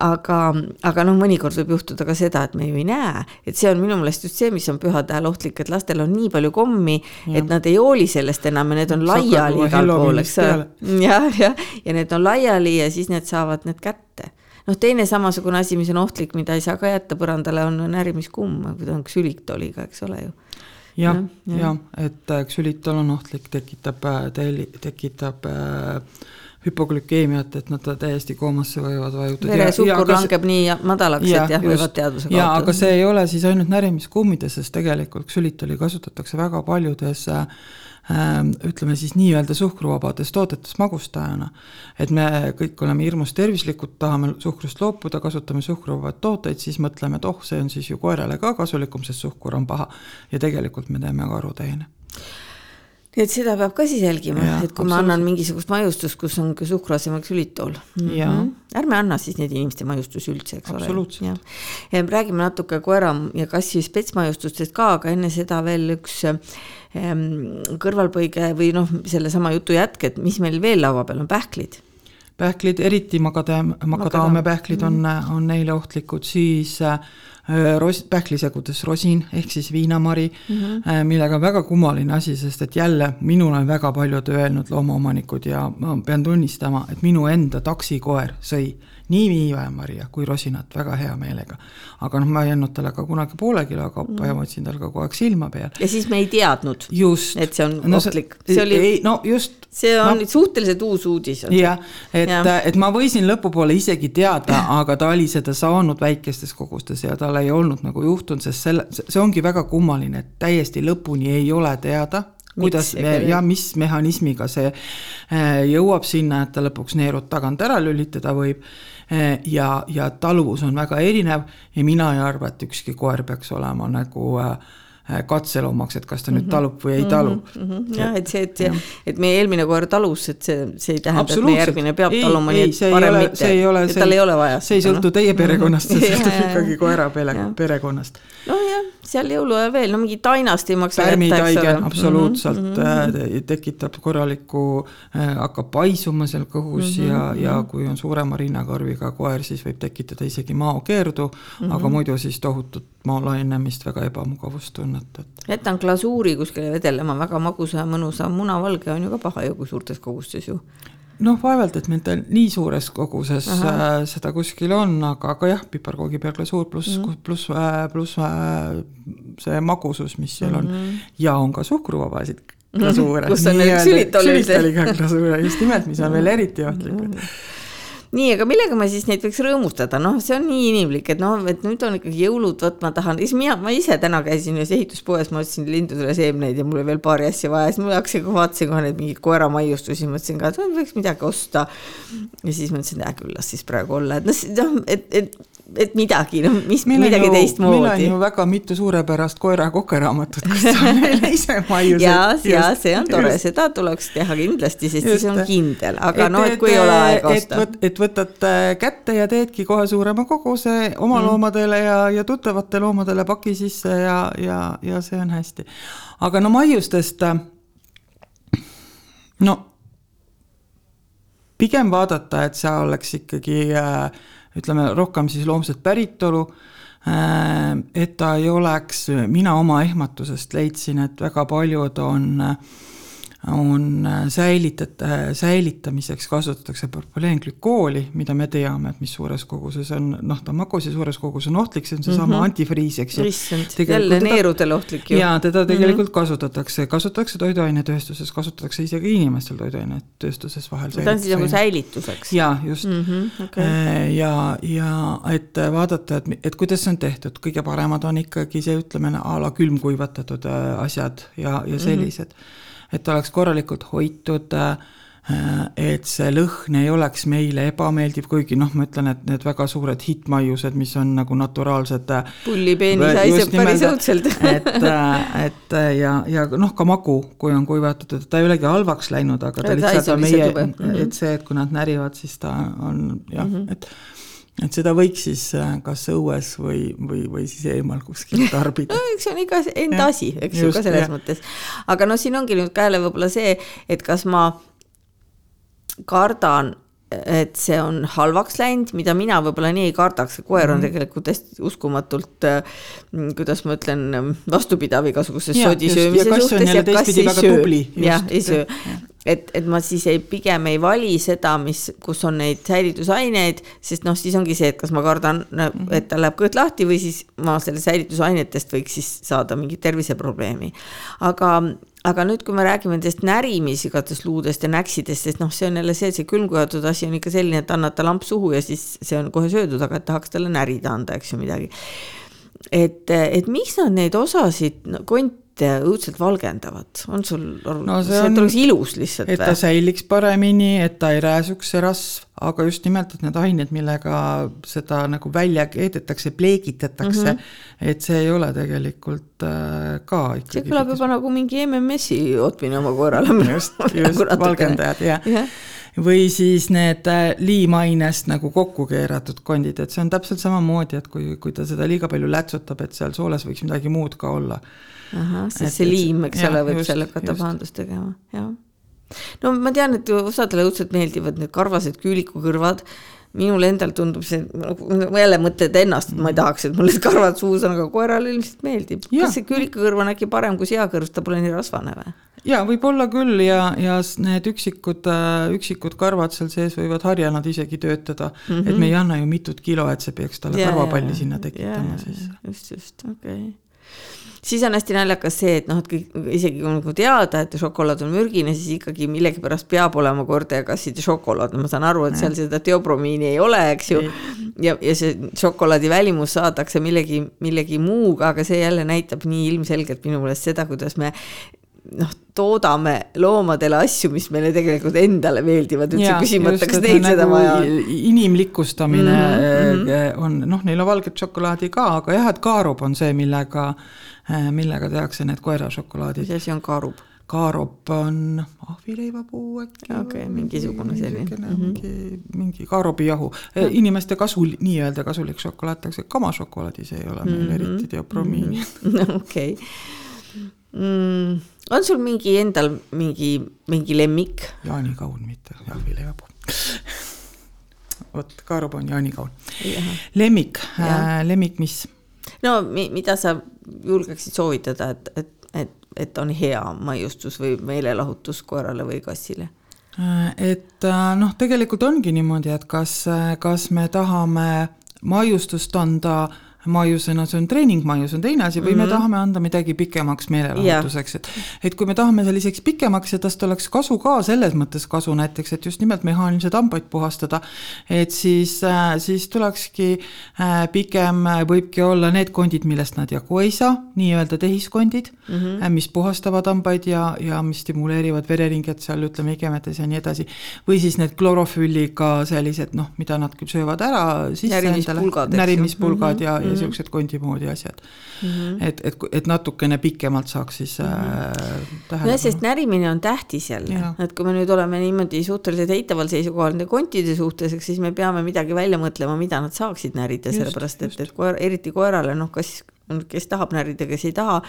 aga, aga noh, mõnikord võib juhtuda ka seda, et me ju ei näe, et see on minu meelest just see, mis on pühade ajal ohtlik, et lastel on nii palju kommi, et nad ei hooli sellest enam ja need on laiali igal pool, eks ole. jah, jah, ja need on laiali ja siis need saavad need kätte. Noh, teine samasugune asi, mis on ohtlik, mida ei saa ka jätta põrandale, on närimiskumm, kui ta on ksülitoliga, eks ole ju jah, jah ja,, et äh, on ohtlik, tekitab, äh, tekitab äh, hüpoglükeemiat, et nad täiesti koomasse võivad vajutada. veresuhkur langeb nii madalaks, et jah, võivad teadvuse kaotada. aga see ei ole siis ainult närimiskummides, sest tegelikult ksülitoli kasutatakse väga paljudes äh, ütleme siis nii-öelda suhkruvabades toodetes magustajana. et me kõik oleme hirmus tervislikud, tahame suhkrust loobuda, kasutame suhkruvabad tooteid, siis mõtleme, et oh, see on siis ju koerale ka kasulikum, sest suhkur on paha. ja tegelikult me teeme karuteene nii et seda peab ka siis jälgima, et kui ma annan mingisugust maiustust, kus on ka suhkru asemel ksülitool mm. -hmm. ärme anna siis neid inimeste maiustusi üldse, eks ole. räägime natuke koera ja kassi spetsmaiustustest ka, aga enne seda veel üks ähm, kõrvalpõige või noh, sellesama jutu jätk, et mis meil veel laua peal on, pähklid pähklid, eriti makadaam, makadaamiapähklid on, mhm. on neile ohtlikud, siis ros-, pähklisegudes rosin ehk siis viinamari mm, -hmm. millega on väga kummaline asi, sest et jälle minul on väga paljud öelnud loomaomanikud ja ma pean tunnistama, et minu enda taksikoer sõi nii viivaemaria kui rosinat väga hea meelega. aga noh, ma ei andnud talle ka kunagi poole kilo kaupa mm. ja ma hoidsin tal ka kogu aeg silma peal. ja siis me ei teadnud, et see on no, ohtlik. see oli, no just. see on ma, suhteliselt uus uudis. jah, et ja., et ma võisin lõpupoole isegi teada, aga ta oli seda saanud väikestes kogustes ja tal ei olnud nagu juhtunud, sest selle, see ongi väga kummaline, et täiesti lõpuni ei ole teada kuidas ja mis mehhanismiga see äh, jõuab sinna, et ta lõpuks neerud tagant ära lülitada võib. Äh, ja, ja taluvus on väga erinev ja mina ei arva, et ükski koer peaks olema nagu äh, Äh, katseloomaks, et kas ta nüüd mhm. talub või ei talu mm. -hmm. jah, et see, et, et meie eelmine koer talus, et see, see ei tähenda, et meie järgmine peab ei, taluma, nii et parem ole, mitte, et tal ei ole vaja. see ei sõltu teie perekonnast, see sõltub ikkagi koera perekonnast. nojah, seal jõuluajal veel, no mingi tainast ei maksa pärmitaige absoluutselt mm -hmm. tekitab korralikku äh,, hakkab paisuma seal kõhus mm -hmm. ja, ja kui on suurema rinnakarviga koer, siis võib tekitada isegi maokeerdu mm, -hmm. aga muidu siis tohutut maa laienemist, väga ebamugavustunnet, et. jätan glasuuri kuskile vedelema, väga magusa ja mõnusa munavalge on ju ka paha ju suurtes kogustes ju. Noh, vaevalt, et meil ta nii suures koguses äh, seda kuskil on, aga, aga jah, piparkoogi peal glasuur pluss mm -hmm., pluss, äh, pluss äh, see magusus, mis seal on mm -hmm. ja on ka suhkruvabasid glasuure. kus on need ksülitolid. ksülitoliga glasuure, just nimelt, mis on veel eriti ohtlikud mm. -hmm nii, aga millega ma siis neid võiks rõõmustada, noh, see on nii inimlik, et noh, et nüüd on ikkagi jõulud, vot ma tahan, siis mina, ma ise täna käisin ühes ehituspoes, ma ostsin lindudele seemneid ja mul oli veel paari asja vaja, siis ma hakkasin, vaatasin kohe neid mingeid koeramaiustusi, mõtlesin ka, et võiks midagi osta. ja siis mõtlesin, et hea küll, las siis praegu olla, et noh, et, et et midagi, noh, mis meil midagi teistmoodi. meil on ju väga mitu suurepärast koera-kokeraamatut, kus on meile ise maiused. ja, ja see on tore, seda tuleks teha kindlasti, sest just. siis on kindel, aga noh, et kui ei ole aega osta. et võtad kätte ja teedki kohe suurema koguse oma mm. loomadele ja, ja tuttavate loomadele paki sisse ja, ja, ja see on hästi. aga no maiustest, no pigem vaadata, et see oleks ikkagi äh, ütleme rohkem siis loomset päritolu, äh, et ta ei oleks, mina oma ehmatusest leidsin, et väga paljud on äh, on äh, säilitat-, äh, säilitamiseks kasutatakse propoleenglükooli, mida me teame, et mis suures koguses on, noh, ta magus ja suures kogus on ohtlik, see on seesama mm -hmm. antifriis, eks ju. issand, jälle neerudel ohtlik ju. jaa, teda tegelikult mm -hmm. kasutatakse, kasutatakse toiduainetööstuses, kasutatakse isegi inimestel toiduainetööstuses vahel. ta on siis nagu säilituseks? jaa, just mm. -hmm, okay. Äh, ja, ja et vaadata, et, et kuidas see on tehtud, kõige paremad on ikkagi see, ütleme, a la külmkuivatatud asjad ja, ja sellised mm. -hmm et oleks korralikult hoitud, äh, et see lõhn ei oleks meile ebameeldiv, kuigi noh, ma ütlen, et need väga suured hittmaiused, mis on nagu naturaalsed. Äh, pullipeenis haiseb päris õudselt et, äh, et ja, ja noh, ka magu, kui on kuivatatud, ta ei olegi halvaks läinud, aga ta lihtsalt on meie, et see, et kui nad närivad, siis ta on jah mm, -hmm. et et seda võiks siis äh, kas õues või, või, või siis eemal kuskil tarbida. No eks see on ikka enda ja, asi, eks ju, ka selles ja. mõttes. aga noh, siin ongi nüüd ka jälle võib-olla see, et kas ma kardan, et see on halvaks läinud, mida mina võib-olla nii ei kardaks, koer on mm tegelikult hästi uskumatult, äh, kuidas ma ütlen, vastupidav igasuguse sodi söömise suhtes ja kass ei söö. jah, ei söö et, et ma siis ei, pigem ei vali seda, mis, kus on neid säilitusaineid, sest noh, siis ongi see, et kas ma kardan, mhm. et tal läheb kõht lahti või siis ma sellest säilitusainetest võiks siis saada mingit terviseprobleemi. aga, aga nüüd, kui me räägime nendest närimisigatest luudest ja näksidest, sest noh, see on jälle see, et see külmkuivatud asi on ikka selline, et annad ta lamp suhu ja siis see on kohe söödud, aga tahaks talle närida anda, eks ju midagi. et, et miks nad neid osasid no, konti õudselt valgendavad, on sul aru no, see, see on, oleks ilus lihtsalt et ta või? säiliks paremini, et ta ei rääsuks, see rasv, aga just nimelt, et need ained, millega seda nagu välja keedetakse, pleegitatakse mm, -hmm. et see ei ole tegelikult äh, ka ikkagi see kõlab juba nagu mingi MMS-i otmine oma koerale. just, just valgendajad, jah ja. Või siis need äh, liimainest nagu kokku keeratud kondid, et see on täpselt samamoodi, et kui, kui ta seda liiga palju lätsutab, et seal sooles võiks midagi muud ka olla ahah, sest see liim, eks ole, võib seal hakata pahandust tegema, jah. no ma tean, et osadele õudselt meeldivad need karvased küülikukõrvad, minule endal tundub see, ma jälle mõtled ennast, et ma ei tahaks, et mul need karvad suus on, aga koerale ilmselt meeldib. kas see külikakõrv on äkki parem kui seakõrv, ta pole nii rasvane või? ja võib-olla küll ja, ja need üksikud, äh, üksikud karvad seal sees võivad harjana isegi töötada mm, -hmm. et me ei anna ju mitut kilo, et see peaks talle karvapalli sinna tekitama ja, siis. just, just, okei okay siis on hästi naljakas see, et noh, et kõik, isegi kui nagu teada, et šokolaad on mürgine, siis ikkagi millegipärast peab olema kordajagassid ja šokolaad, no ma saan aru, et seal seda teopromiini ei ole, eks ju. ja, ja see šokolaadi välimus saadakse millegi, millegi muuga, aga see jälle näitab nii ilmselgelt minu meelest seda, kuidas me noh, toodame loomadele asju, mis meile tegelikult endale meeldivad, üldse küsimata, kas neil seda nagu vaja on. inimlikustamine mm -hmm. on, noh, neil on valget šokolaadi ka, aga jah, et kaarup on see, millega, äh, millega tehakse need koerašokolaadid. mis asi on kaarup? kaarup on ahvileivapuu äkki. okei okay,, mingisugune selline. Mm -hmm. mingi, mingi kaarupijahu, inimeste kasu, nii-öelda kasulik šokolaad, tehakse kamašokolaadis ei ole meil mm -hmm. eriti teopromiini. okei mm, on sul mingi endal mingi, mingi lemmik? jaanikaun, mitte jahvileivapuu vot, Kaarup on jaanikaun. lemmik äh,, lemmik mis? no mi, mida sa julgeksid soovitada, et, et, et, et on hea maiustus või meelelahutus koerale või kassile? Äh, et äh, noh, tegelikult ongi niimoodi, et kas, kas me tahame maiustust anda äh, maiusena, see on treeningmaius on teine asi, või mm -hmm. me mhm. tahame anda midagi pikemaks meelelahutuseks, et et kui me tahame selliseks pikemaks ja tast oleks kasu ka selles mõttes kasu näiteks, et just nimelt mehaanilised hambaid puhastada, et siis, äh, siis tulekski äh, pigem, võibki olla need kondid, millest nad jagu ei saa, nii-öelda tehiskondid mm, -hmm. mis puhastavad hambaid ja, ja mis stimuleerivad vereringet seal ütleme igemetes ja nii edasi. või siis need klorofülliga sellised noh, mida nad küll söövad ära sisse endale, närimispulgad mm -hmm. ja, ja mm -hmm. niisugused kondi moodi asjad mm. -hmm. et, et, et natukene pikemalt saaks siis mm -hmm. tähelepanu. nojah, sest närimine on tähtis jälle, et kui me nüüd oleme niimoodi suhteliselt eitaval seisukohal nende kontide suhtes, eks siis me peame midagi välja mõtlema, mida nad saaksid närida, sellepärast et, et koer, eriti koerale, noh, kas, kes tahab närida, kes ei taha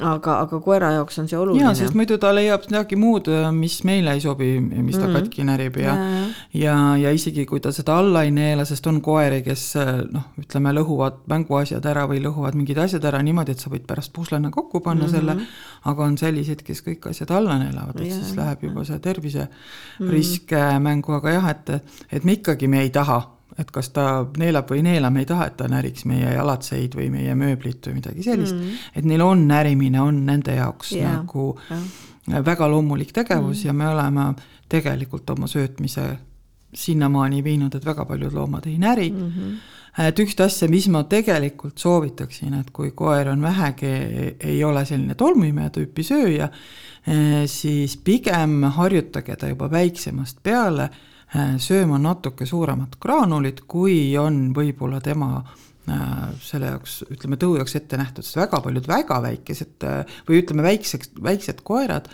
aga, aga koera jaoks on see oluline. jaa, sest muidu ta leiab midagi muud, mis meile ei sobi, mis ta mm -hmm. katki närib ja, ja, ja, ja isegi kui ta seda alla ei neela, sest on koeri, kes noh, ütleme, lõhuvad mänguasjad ära või lõhuvad mingid asjad ära niimoodi, et sa võid pärast puslena kokku panna mm -hmm. selle, aga on selliseid, kes kõik asjad alla neelavad, et ja, siis läheb juba see terviserisk mm -hmm. mängu, aga jah, et, et me ikkagi, me ei taha et kas ta neelab või ei neela, me ei taha, et ta näriks meie jalatseid või meie mööblit või midagi sellist mm. -hmm. et neil on närimine, on nende jaoks yeah. nagu yeah. väga loomulik tegevus mm. -hmm. ja me oleme tegelikult oma söötmise sinnamaani viinud, et väga paljud loomad ei näri mm. -hmm. et ühte asja, mis ma tegelikult soovitaksin, et kui koer on vähegi, ei ole selline tolmuimeja tüüpi sööja, eh, siis pigem harjutage ta juba väiksemast peale sööma natuke suuremat graanulit, kui on võib-olla tema äh, selle jaoks, ütleme tõu jaoks ette nähtud, sest väga paljud väga väikesed äh, või ütleme, väikseks, väiksed koerad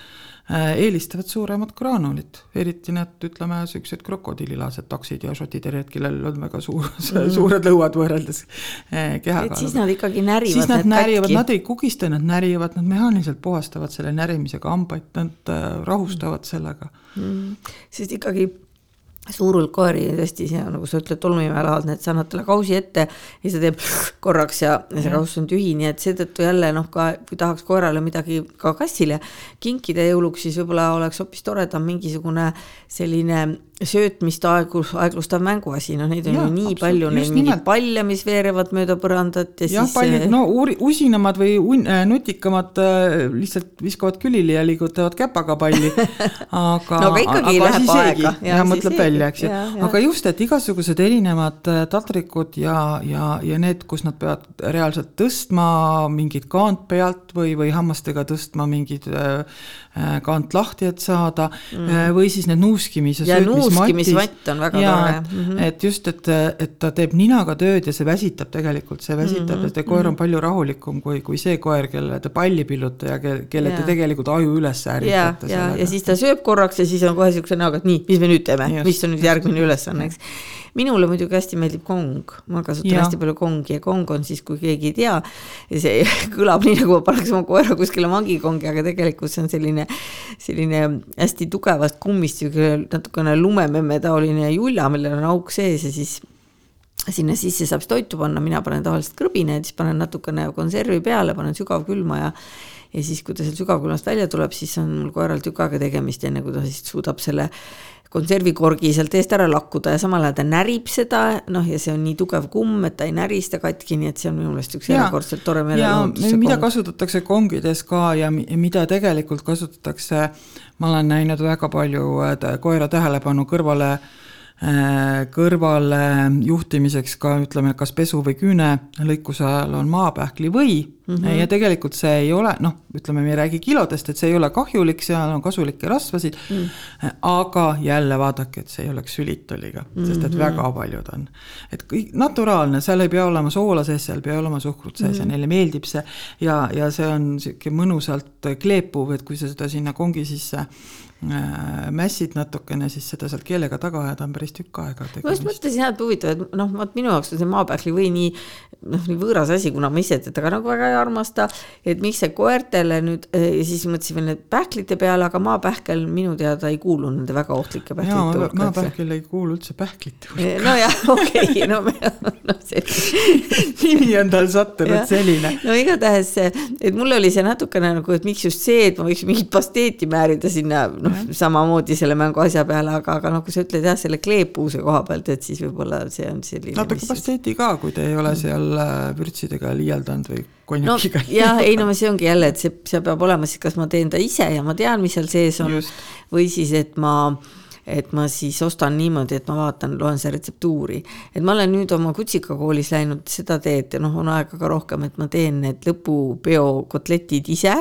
eelistavad suuremat graanulit, eriti need, ütleme, niisugused krokodillilased taksid ja šotiterjed, kellel on väga suur mm., suured lõuad võrreldes kehaga. et siis nad ikkagi närivad siis nad närivad, nad ei kugista, nad närivad, nad mehaaniliselt puhastavad selle närimisega hambaid, nad rahustavad sellega. Mm.. sest ikkagi suur hulk koeri tõesti, nagu sa ütled, tolmuimelaadne, et sa annad talle kausi ette ja see teeb korraks ja, ja see kauss on tühi, nii et seetõttu jälle noh, ka kui tahaks koerale midagi ka kassile kinkida jõuluks, siis võib-olla oleks hoopis toredam mingisugune selline söötmist aeglus, aeglustav mänguasi, noh neid on ja, ju nii palju, neid mingeid palle, mis veerevad mööda põrandat ja, ja siis. paljud, no uuri-, usinamad või un-, äh, nutikamad äh, lihtsalt viskavad külili ja liigutavad käpaga palli. aga no aga ikkagi aga läheb aega. ja mõtleb välja, eks ju. aga just, et igasugused erinevad äh, taldrikud ja, ja, ja need, kus nad peavad reaalselt tõstma mingit kaant pealt või, või hammastega tõstma mingid kaant lahti, et saada mm. või siis need nuuskimis- ja nuuskimisvatt on väga ja, tore mm. -hmm. et just, et, et ta teeb ninaga tööd ja see väsitab tegelikult, see väsitab mm, -hmm. et koer on mhm. palju rahulikum kui, kui see koer, kelle te palli pilluta ja kelle, kelle te tegelikult aju üles ärritate. ja, ja, ja siis ta sööb korraks ja siis on kohe niisuguse näoga, et nii, mis me nüüd teeme, mis on nüüd järgmine ülesanne, eks. minule muidugi hästi meeldib kong, ma kasutan ja. hästi palju kongi ja kong on siis, kui keegi ei tea, see kõlab nii, nagu ma paneks oma koera kuskile mangikongi, aga tegelikult see on selline, selline hästi tugevast kummist, natukene lumememme taoline julla, millel on auk sees ja siis sinna sisse saab siis toitu panna, mina panen tavaliselt krõbineid, siis panen natukene konservi peale, panen sügavkülma ja ja siis, kui ta sealt sügavkülmast välja tuleb, siis on mul koeral tükk aega tegemist, enne kui ta siis suudab selle konservikorgi sealt eest ära lakkuda ja samal ajal ta närib seda, noh, ja see on nii tugev kumm, et ta ei näri seda katki, nii et see on minu meelest üks erakordselt tore meelelahutus. mida kong. kasutatakse kongides ka ja mida tegelikult kasutatakse, ma olen näinud väga palju koera tähelepanu kõrvale äh, kõrvale juhtimiseks ka ütleme, kas pesu või küünelõikuse ajal on maapähkli või mm -hmm. ja tegelikult see ei ole noh, ütleme, me ei räägi kilodest, et see ei ole kahjulik, seal on kasulikke rasvasid mm, aga jälle vaadake, et see ei oleks sülitoliga mm, -hmm. sest et mhm. väga paljud on. et kõik naturaalne, seal ei pea olema soola sees, seal ei pea olema suhkrut sees mm -hmm. ja mhm. neile meeldib see ja, ja see on niisugune mõnusalt kleepuv, et kui sa seda sinna kongi sisse Äh, mässid natukene, siis seda sealt keelega taga ajada on päris tükk aega. ma just mõtlesin jah, et huvitav, et noh, vot minu jaoks on see maapähkli või nii noh, nii võõras asi, kuna ma ise teda ka nagu väga armasta, et miks see koertele nüüd äh, ja siis mõtlesin veel need pähklite peale, aga maapähkel minu teada ei kuulu nende väga ohtlike pähklite hulka. maapähkel ei kuulu üldse pähklite hulka. nojah, okei okay,, no me, noh selline nimi on tal sattunud selline. no igatahes, et mul oli see natukene nagu, et miks just see, et ma võiks mingit pasteeti määrida sinna no, noh, samamoodi selle mängu asja peale, aga, aga noh, kui sa ütled jah, selle kleepuvuse koha pealt, et siis võib-olla see on selline. natuke pasteti ka, kui te ei ole seal äh, vürtsidega liialdanud või konjakiga no,. jah, ei no see ongi jälle, et see, see peab olema siis, kas ma teen ta ise ja ma tean, mis seal sees on, või siis, et ma et ma siis ostan niimoodi, et ma vaatan, loen seda retseptuuri. et ma olen nüüd oma kutsikakoolis läinud seda teed ja noh, on aega ka rohkem, et ma teen need lõpupeo kotletid ise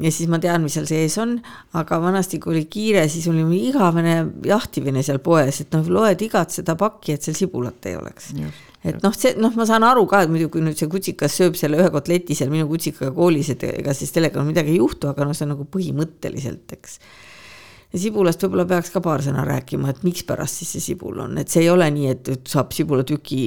ja siis ma tean, mis seal sees on, aga vanasti, kui oli kiire, siis oli igavene jahtimine seal poes, et noh, loed igat seda pakki, et seal sibulat ei oleks. et noh, see noh, ma saan aru ka, et muidu kui nüüd see kutsikas sööb selle ühe kotleti seal minu kutsikaga koolis, et ega siis sellega midagi ei juhtu, aga noh, see on nagu põhimõtteliselt, eks ja sibulast võib-olla peaks ka paar sõna rääkima, et mikspärast siis see sibul on, et see ei ole nii, et saab sibulatüki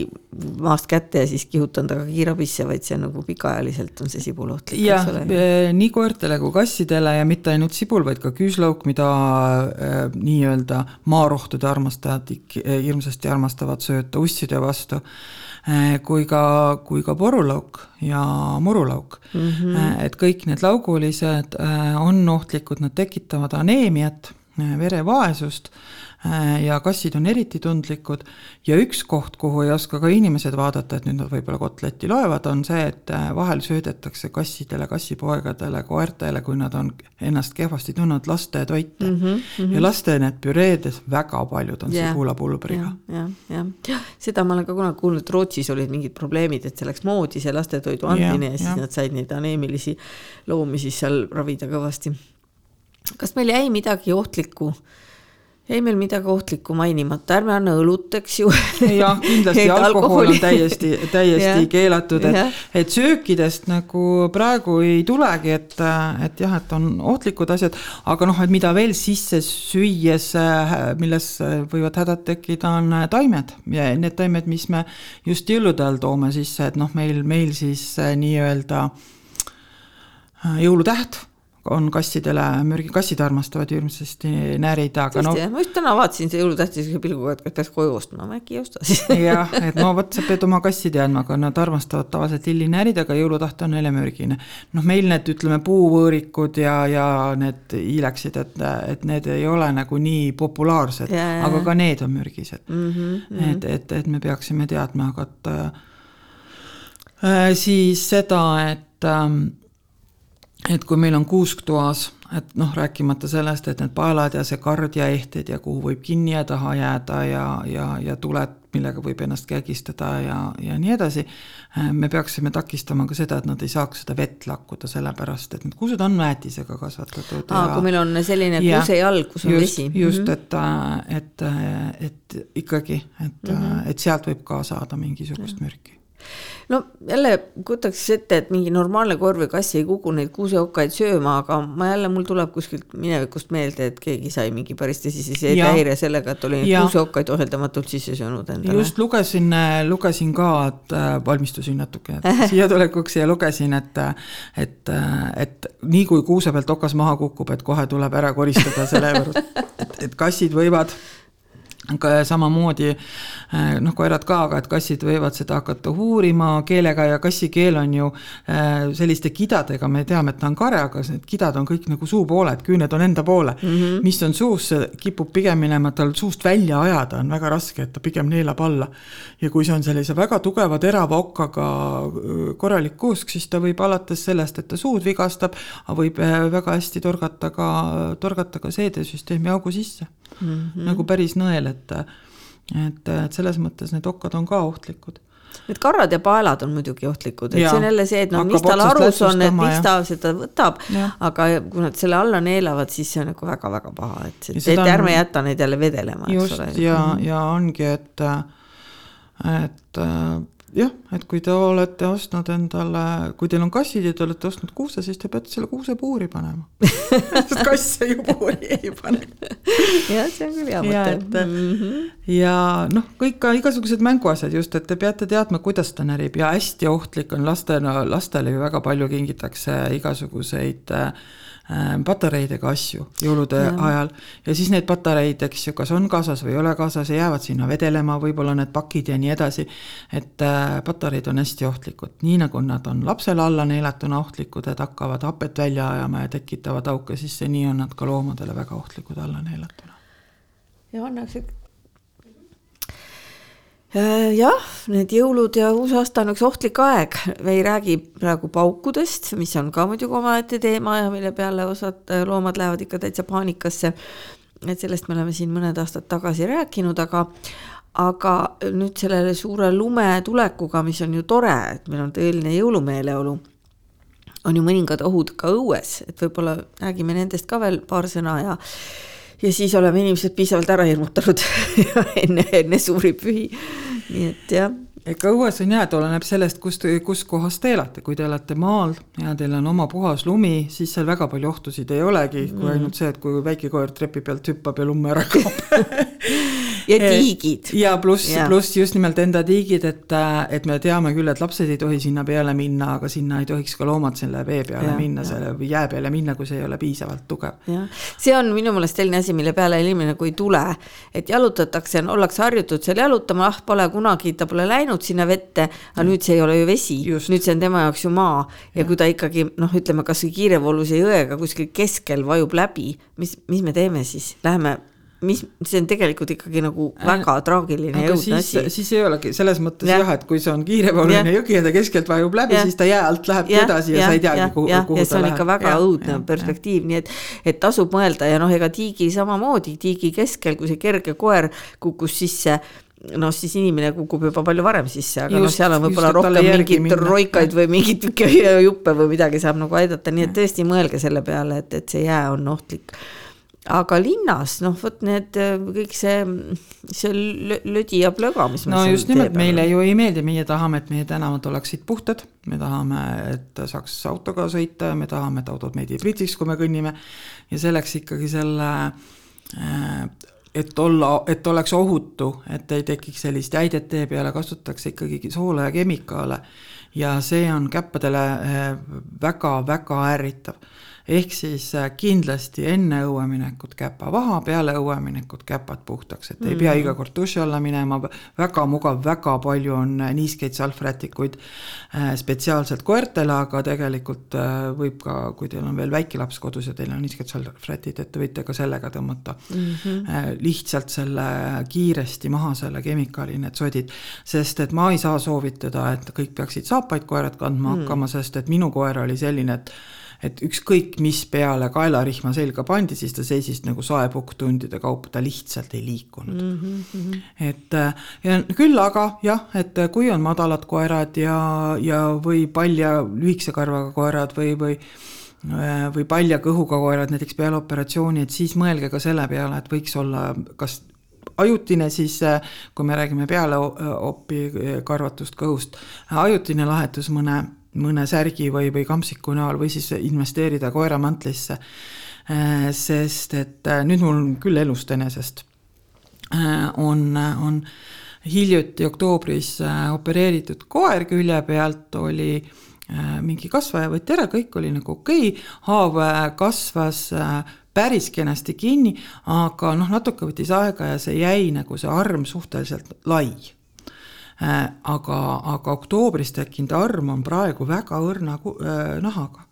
maast kätte ja siis kihutan ta kiirabisse, vaid see nagu pikaajaliselt on see sibul ohtlik. jah, eh, nii koertele kui kassidele ja mitte ainult sibul, vaid ka küüslauk, mida äh, nii-öelda maarohtude armastajad hirmsasti armastavad sööta usside vastu kui ka, kui ka porulauk ja murulauk mm. -hmm. et kõik need laugulised on ohtlikud, nad tekitavad aneemiat, verevaesust ja kassid on eriti tundlikud ja üks koht, kuhu ei oska ka inimesed vaadata, et nüüd nad võib-olla kotletti loevad, on see, et äh, vahel söödetakse kassidele, kassipoegadele, koertele, kui nad on ennast kehvasti tundnud, lastetoite mm. -hmm, mm -hmm. ja laste need püreedes väga paljud on yeah. sibulapulbriga ja,. jah, jah, seda ma olen ka kunagi kuulnud, Rootsis olid mingid probleemid, et see läks moodi, see lastetoidu andmine ja, ja siis ja. nad said neid aneemilisi loomi siis seal ravida kõvasti. kas meil jäi midagi ohtlikku jäi meil midagi ohtlikku mainimata, ärme anna õlut, eks ju. jah, kindlasti alkohol on täiesti, täiesti keelatud, et, et söökidest nagu praegu ei tulegi, et, et jah, et on ohtlikud asjad, aga noh, et mida veel sisse süües, milles võivad hädad tekkida, on taimed. Ja need taimed, mis me just jõulude all toome sisse, et noh, meil, meil siis nii-öelda jõulutäht on kassidele mürgi, kassid armastavad hirmsasti närida, aga no. ma just täna vaatasin see jõulutähtis pilguga, et kas peaks koju ostma, ma äkki ei osta siis. jah, et no vot, sa pead oma kassi teadma, aga nad armastavad tavaliselt lilli närida, aga jõulutäht on neile mürgine. noh, meil need, ütleme, puuvõõrikud ja, ja need hiileksid, et, et need ei ole nagu nii populaarsed, aga ka need on mürgised mm. -hmm. et, et, et me peaksime teadma, aga et äh, siis seda, et äh, et kui meil on kuusk toas, et noh, rääkimata sellest, et need paelad ja see kard ja ehted ja kuhu võib kinni ja taha jääda ja, ja, ja tuled, millega võib ennast kägistada ja, ja nii edasi, me peaksime takistama ka seda, et nad ei saaks seda vett lakkuda, sellepärast et need kuused on väetisega kasvatatud. aa, kui meil on selline kuusejalg, kus on just, vesi. just, mhm. et, et, et ikkagi, et mm, -hmm. et sealt võib ka saada mingisugust mürki no jälle kujutaks ette, et mingi normaalne koer või kass ei kuku neid kuuseokkaid sööma, aga ma jälle, mul tuleb kuskilt minevikust meelde, et keegi sai mingi päris tõsise seedehäire sellega, et oli kuuseokkaid ohjeldamatult sisse söönud endale. just lugesin, lugesin ka, et äh, valmistusin natuke siia tulekuks ja lugesin, et, et, et nii kui kuuse pealt okas maha kukub, et kohe tuleb ära koristada selle juures, et, et kassid võivad aga samamoodi äh, noh, koerad ka, aga et kassid võivad seda hakata uurima keelega ja kassi keel on ju äh, selliste kidadega, me teame, et ta on kare, aga need kidad on kõik nagu suupooled, küüned on enda poole mm. -hmm. mis on suus, see kipub pigem minema tal suust välja ajada, on väga raske, et ta pigem neelab alla. ja kui see on sellise väga tugeva terava okkaga korralik kuusk, siis ta võib alates sellest, et ta suud vigastab, võib väga hästi torgata ka, torgata ka seedesüsteemi augu sisse mm. -hmm. nagu päris nõel, et, et, et selles mõttes need okkad on ka ohtlikud Need karrad ja paelad on muidugi ohtlikud, et ja, see on jälle see, et no mis tal arus on, et miks ta seda võtab, aga kui nad selle alla neelavad, siis see on nagu väga-väga paha, et, et, et ärme jäta neid jälle vedelema, ole. ja -hmm. ja ongi, et, et jah, et kui te olete ostnud endale, kui teil on kassid ja te olete ostnud kuuse, siis te peate selle kuuse puuri panema sest kasse ju puuri ei pane. jah, see on küll hea mõte. Mm -hmm. ja noh, kõik ka igasugused mänguasjad just, et te peate teadma, kuidas ta närib ja hästi ohtlik on lastena, lastele ju väga palju kingitakse igasuguseid äh, patareidega asju jõulude ja. ajal ja siis need patareid, eks ju, kas on kaasas või ei ole kaasas jäävad sinna vedelema, võib-olla need pakid ja nii edasi. et äh, patareid on hästi ohtlikud, nii nagu nad on lapsele alla neelatuna ohtlikud, et hakkavad hapet välja ajama ja tekitavad auke sisse, nii on nad ka loomadele väga ohtlikud alla neelatuna. ja annaks jah, need jõulud ja uusaasta on üks ohtlik aeg, me ei räägi praegu paukudest, mis on ka muidugi omaette teema ja mille peale osad äh, loomad lähevad ikka täitsa paanikasse. et sellest me oleme siin mõned aastad tagasi rääkinud, aga aga nüüd sellele suure lumetulekuga, mis on ju tore, et meil on tõeline jõulumeeleolu, on ju mõningad ohud ka õues, et võib-olla räägime nendest ka veel paar sõna ja ja siis oleme inimesed piisavalt ära hirmutanud enne, enne suuri pühi. nii et jah. Ega õues on et oleneb sellest, kust, kus kohas te elate, kui te elate maal ja teil on oma puhas lumi, siis seal väga palju ohtusid ei olegi, kui mm. ainult see, et kui väike koer trepi pealt hüppab ja lumme ära kaob ja tiigid. ja pluss, pluss just nimelt enda tiigid, et, et me teame küll, et lapsed ei tohi sinna peale minna, aga sinna ei tohiks ka loomad selle vee peale ja, minna, selle või jää peale minna, kui see ei ole piisavalt tugev. see on minu meelest selline asi, mille peale inimene, kui ei tule, et jalutatakse, ollakse harjutud seal jalutama, ah pole kunagi, ta pole läinud sinna vette, aga nüüd see ei ole ju vesi, nüüd see on tema jaoks ju maa. Ja, ja. kui ta ikkagi noh, ütleme kasvõi kiirevooluse jõega kuskil keskel vajub läbi, mis, mis me teeme siis, läheme mis, see on tegelikult ikkagi nagu äh, väga traagiline ja õudne asi. siis ei olegi, selles mõttes ja. jah, et kui see on kiirevooluline jõgi ja ta keskelt vajub läbi, siis ta jää alt lähebki ja, edasi ja, ja sa ei teagi, kuhu, kuhu ta läheb. see on ikka väga ja, õudne ja, perspektiiv, nii et, et tasub mõelda ja noh, ega tiigi samamoodi, tiigi keskel, kui see kerge koer kukkus sisse noh, siis inimene kukub juba palju varem sisse, aga noh, seal on võib-olla rohkem mingeid roikaid või mingeid juppe või midagi saab nagu aidata, nii et tõesti mõelge selle peale, et, et see jää on ohtlik. Aga linnas noh, vot need kõik see, see lödi ja plöga, mis no just nimelt, meile ju ei meeldi, meie tahame, et meie tänavad oleksid puhtad, me tahame, et saaks autoga sõita me tahame, et autod meid ei pritsiks, kui me kõnnime. ja selleks ikkagi selle, äh, et olla, et oleks ohutu, et ei tekiks sellist jäidet tee peale, kasutatakse ikkagi soola ja kemikaale. ja see on käppadele väga-väga äh, ärritav ehk siis äh, kindlasti enne õueminekut käpa vaha, peale õueminekut käpad puhtaks, et ei mm. pea iga kord duši alla minema, väga mugav, väga palju on äh, niiskeid salvrätikuid äh, spetsiaalselt koertele, aga tegelikult võib ka, kui teil on veel väike laps kodus ja teil on niisked salvrätid, et te võite ka sellega tõmmata mm -hmm. lihtsalt selle kiiresti maha, selle kemikaali, need sodid, sest et ma ei saa soovitada, et kõik peaksid saapaid koerad kandma mm. hakkama, sest et minu koer oli selline, et et ükskõik, mis peale kaelarihma selga pandi, siis ta seisis nagu saepukk tundide kaupa, ta lihtsalt ei liikunud mm. -hmm. et ja küll aga jah, et kui on madalad koerad ja, ja või palja lühikese karvaga koerad või, või või palja kõhuga koerad näiteks peale operatsiooni, et siis mõelge ka selle peale, et võiks olla kas ajutine siis, kui me räägime pealeopi karvatust kõhust, ajutine lahendus mõne, mõne särgi või, või kampsiku näol või siis investeerida koeramantlisse. sest et nüüd mul küll elust enesest on, on hiljuti oktoobris opereeritud koer külje pealt, oli mingi kasvaja võeti ära, kõik oli nagu okei okay., haav kasvas päris kenasti kinni, aga noh, natuke võttis aega ja see jäi nagu see arm suhteliselt lai. Äh, aga, aga oktoobris tekkinud arm on praegu väga õrna äh, nahaga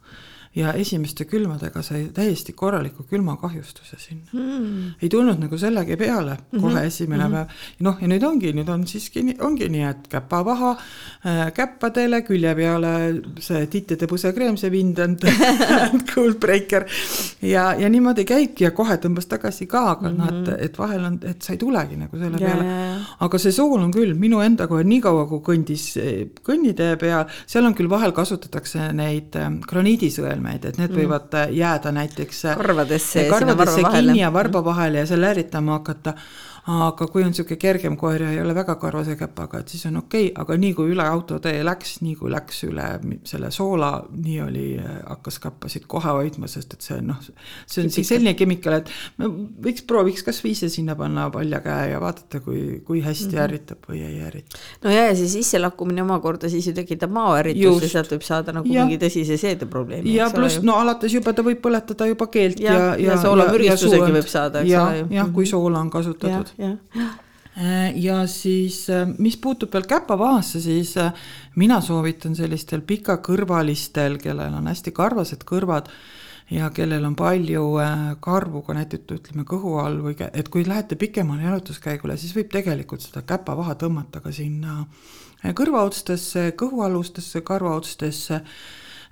ja esimeste külmadega sai täiesti korraliku külmakahjustuse sinna mm.. ei tulnud nagu sellegi peale kohe mm -hmm. esimene mm -hmm. päev. noh, ja nüüd ongi, nüüd on siiski, ongi nii, et käpavaha äh, käppadele, külje peale see tittide pusekreem, see vind and cold breaker ja, ja niimoodi käibki ja kohe tõmbas tagasi ka, aga mm -hmm. noh, et, et vahel on, et sa ei tulegi nagu selle ja, peale. aga see sool on küll, minu enda kohe niikaua, kui kõndis kõnnitee peal, seal on küll vahel kasutatakse neid ähm, sõelmeid, et need mm. võivad äh, jääda näiteks äh, karvadesse, karvadesse kinni ja varba vahele ja seal ärritama hakata aga kui on niisugune kergem koer ja ei ole väga karvase käpaga, et siis on okei okay,, aga nii kui üle autotee läks, nii kui läks üle selle soola, nii oli, hakkas käppasid kohe hoidma, sest et see noh, see on siis selline kemikaal, et võiks, prooviks kasvõi ise sinna panna palja käe ja vaadata, kui, kui hästi mm -hmm. ärritab või ei ärrita. no ja, ja see sisselakkumine omakorda siis ju tekitab maoärritust ja sealt võib saada nagu ja. mingi tõsise seedeprobleemi. ja pluss no alates juba ta võib põletada juba keelt ja, ja, ja, ja soolamüristusegi võib saada, eks ole ju. jah, kui soola on kasutatud jah. Äh, ja siis, äh, mis puutub veel käpavahasse, siis äh, mina soovitan sellistel pikakõrvalistel, kellel on hästi karvased kõrvad ja kellel on palju karvu ka näiteks ütleme kõhu all või et kui lähete pikemale jalutuskäigule, siis võib tegelikult seda käpavaha tõmmata ka sinna kõrvaotstesse, kõhualustesse karvaotstesse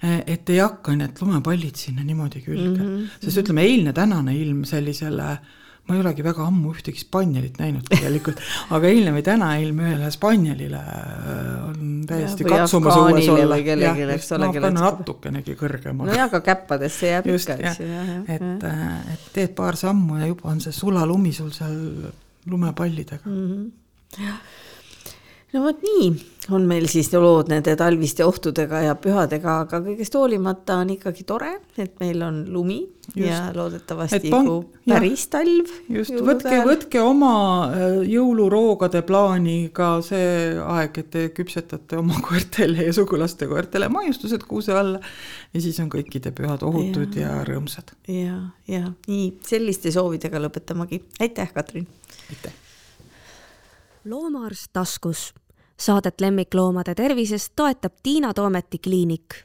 et ei hakka need lumepallid sinna niimoodi külge mm, -hmm. sest ütleme, eilne tänane ilm sellisele äh, ma ei olegi väga ammu ühtegi spanjalit näinud tegelikult, aga eilne või täna ilm ühele spanjalile äh, on täiesti ja, katsumas uues olla. kellelegi, eks ole. no panna natukenegi kõrgemale. nojah, aga käppadesse jääb ikka, eks ju. et, äh, et teed paar sammu ja juba on see sulalumi sul seal lumepallidega mm. -hmm. No vot nii on meil siis lood nende talviste ohtudega ja pühadega, aga kõigest hoolimata on ikkagi tore, et meil on lumi just. ja loodetavasti pan... päris jah. talv. just, võtke, võtke oma äh, jõuluroogade plaani ka see aeg, et te küpsetate oma koertele ja sugulaste koertele maiustused kuuse alla ja siis on kõikide pühad ohutud ja, ja rõõmsad. ja, ja nii selliste soovidega lõpetamegi, aitäh, Katrin. aitäh. Loomaarst taskus. Saadet lemmikloomade tervisest toetab Tiina Toometi kliinik